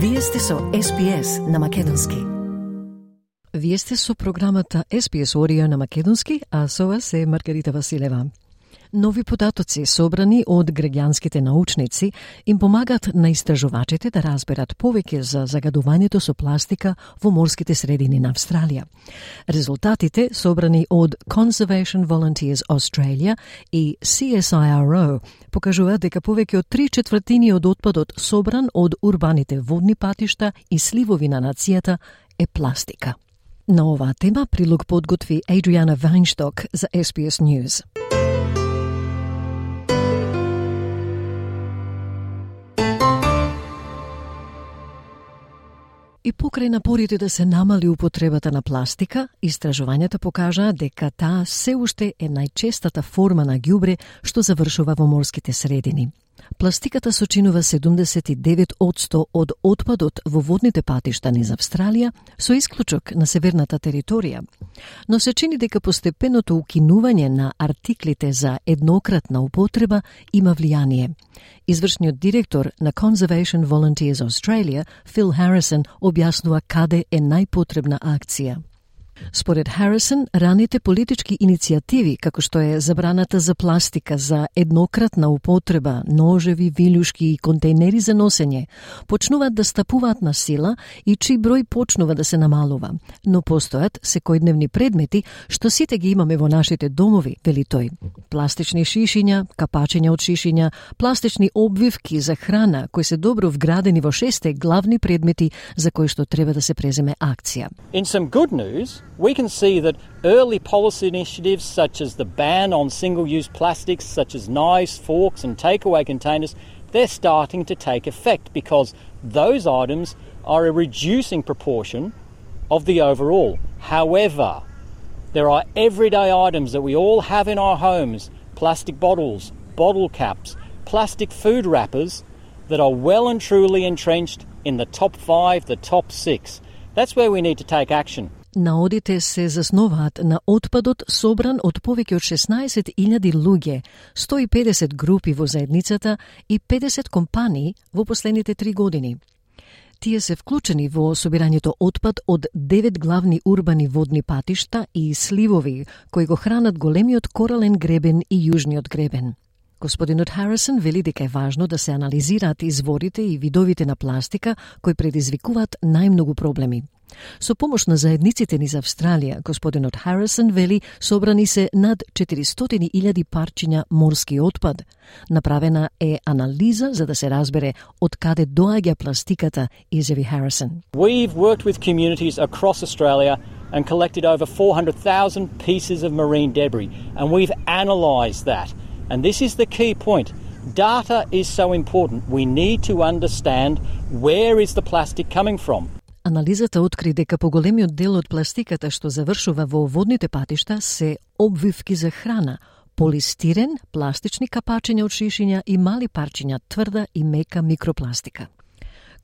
Вие сте со SPS на Македонски. Вие сте со програмата SPS Орија на Македонски, а со вас е Маргарита Василева. Нови податоци собрани од граѓанските научници им помагаат на истражувачите да разберат повеќе за загадувањето со пластика во морските средини на Австралија. Резултатите собрани од Conservation Volunteers Australia и CSIRO покажуваат дека повеќе од три четвртини од отпадот собран од урбаните водни патишта и сливови на нацијата е пластика. На оваа тема прилог подготви Адриана Вайншток за SBS News. И покрај напорите да се намали употребата на пластика, истражувањата покажаа дека таа се уште е најчестата форма на ѓубре што завршува во морските средини. Пластиката сочинува 79 од отпадот во водните патишта низ Австралија, со исклучок на северната територија. Но се чини дека постепеното укинување на артиклите за еднократна употреба има влијание. Извршниот директор на Conservation Volunteers Australia, Фил Харрисон, објаснува каде е најпотребна акција. Според Харрисон раните политички иницијативи, како што е забраната за пластика за еднократна употреба, ножеви, вилјушки и контейнери за носење, почнуваат да стапуваат на сила и чиј број почнува да се намалува. Но постојат секојдневни предмети што сите ги имаме во нашите домови, вели тој. Пластични шишиња, капачења од шишиња, пластични обвивки за храна, кои се добро вградени во шесте главни предмети за кои што треба да се преземе акција. In some good news, we can see that early policy initiatives such as the ban on single use plastics, such as knives, forks, and takeaway containers, they're starting to take effect because those items are a reducing proportion of the overall. However, there are everyday items that we all have in our homes plastic bottles, bottle caps, plastic food wrappers that are well and truly entrenched in the top five, the top six. That's where we need to take action. Наодите се засноваат на отпадот собран од повеќе од 16.000 луѓе, 150 групи во заедницата и 50 компании во последните три години. Тие се вклучени во собирањето отпад од девет главни урбани водни патишта и сливови кои го хранат големиот корален гребен и јужниот гребен. Господинот Харрисон вели дека е важно да се анализираат изворите и видовите на пластика кои предизвикуваат најмногу проблеми. Со помош на заедниците низ Австралија, господинот Харрисон вели собрани се над 400.000 парчиња морски отпад. Направена е анализа за да се разбере од каде доаѓа пластиката, изјави Харрисон. We've worked with communities across Australia and collected over 400,000 pieces of marine debris and we've analysed that. And this is the key point. Data is so important. We need to understand where is the plastic coming from. Анализата откри дека поголемиот дел од пластиката што завршува во водните патишта се обвивки за храна, полистирен, пластични капачиња од шишиња и мали парчиња тврда и мека микропластика.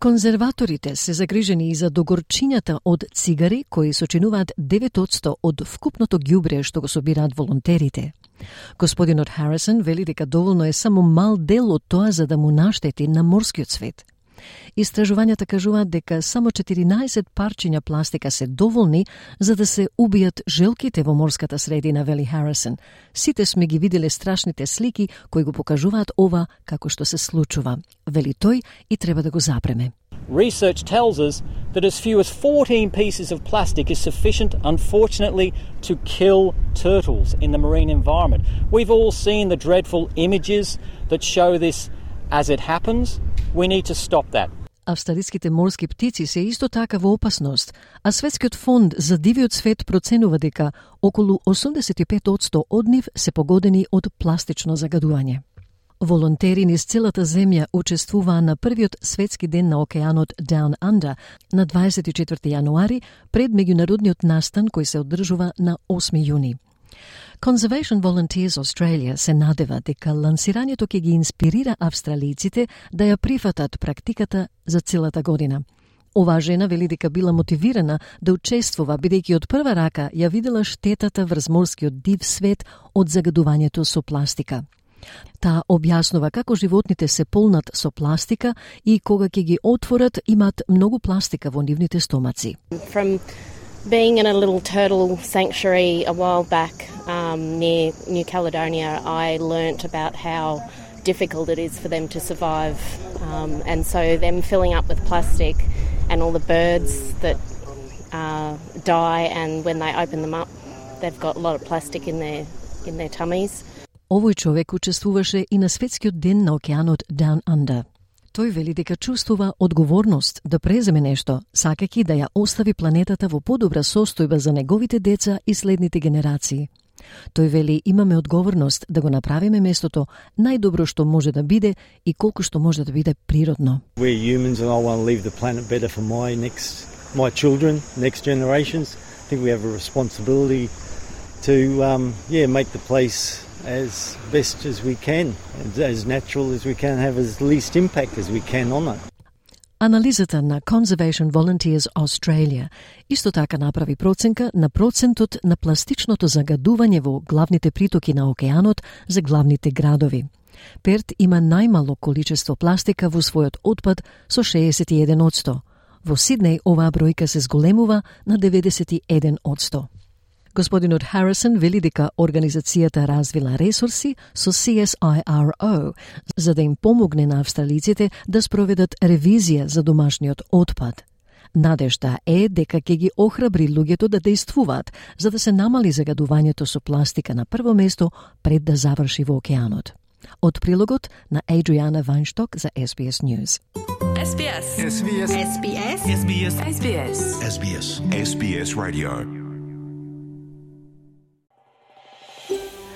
Конзерваторите се загрижени и за догорчињата од цигари кои сочинуваат 9% од вкупното ѓубре што го собираат волонтерите. Господинот Харисон вели дека доволно е само мал дел од тоа за да му наштети на морскиот свет – Истражувањата кажуваат дека само 14 парчиња пластика се доволни за да се убијат желките во морската средина, вели Харрисон. Сите сме ги виделе страшните слики кои го покажуваат ова како што се случува. Вели тој и треба да го запреме. Research tells us that as few as 14 pieces of plastic is sufficient, unfortunately, to kill turtles in the marine environment. We've all seen the dreadful images that show this as it happens. We need to stop that. Австралиските морски птици се исто така во опасност, а Светскиот фонд за дивиот свет проценува дека околу 85% од нив се погодени од пластично загадување. Волонтери низ целата земја учествуваа на првиот светски ден на океанот Down Under на 24 јануари пред меѓународниот настан кој се одржува на 8 јуни. Conservation Volunteers Australia се надева дека лансирањето ќе ги инспирира австралиците да ја прифатат практиката за целата година. Оваа жена вели дека била мотивирана да учествува бидејќи од прва рака ја видела штетата врз морскиот див свет од загадувањето со пластика. Таа објаснува како животните се полнат со пластика и кога ќе ги отворат имаат многу пластика во нивните стомаци. From being in a little turtle sanctuary a while back um, near New Caledonia, I learnt about how difficult it is for them to survive. Um, and so, them filling up with plastic and all the birds that uh, die, and when they open them up, they've got a lot of plastic in their, in their tummies. Овој човек учествуваше и на светскиот ден на океанот Down Under. Тој вели дека чувствува одговорност да преземе нешто, сакајќи да ја остави планетата во подобра состојба за неговите деца и следните генерации. Тој вели имаме одговорност да го направиме местото најдобро што може да биде и колку што може да биде природно. We're humans and I want to leave the planet better for my next my children, next generations. I think we have a responsibility to um, yeah, make the place as best as we can, as natural as we can, have as least impact as we can on it. Анализата на Conservation Volunteers Australia исто така направи проценка на процентот на пластичното загадување во главните притоки на океанот за главните градови. Перт има најмало количество пластика во својот отпад со 61 Во Сиднеј оваа бројка се зголемува на 91 Господинот Харисон вели дека организацијата развила ресурси со CSIRO за да им помогне на австралиците да спроведат ревизија за домашниот отпад. Надежда е дека ќе ги охрабри луѓето да действуваат за да се намали загадувањето со пластика на прво место пред да заврши во океанот. Од прилогот на Адриана Вајншток за SBS News. SBS. SBS. SBS. SBS. SBS. SBS. SBS Radio.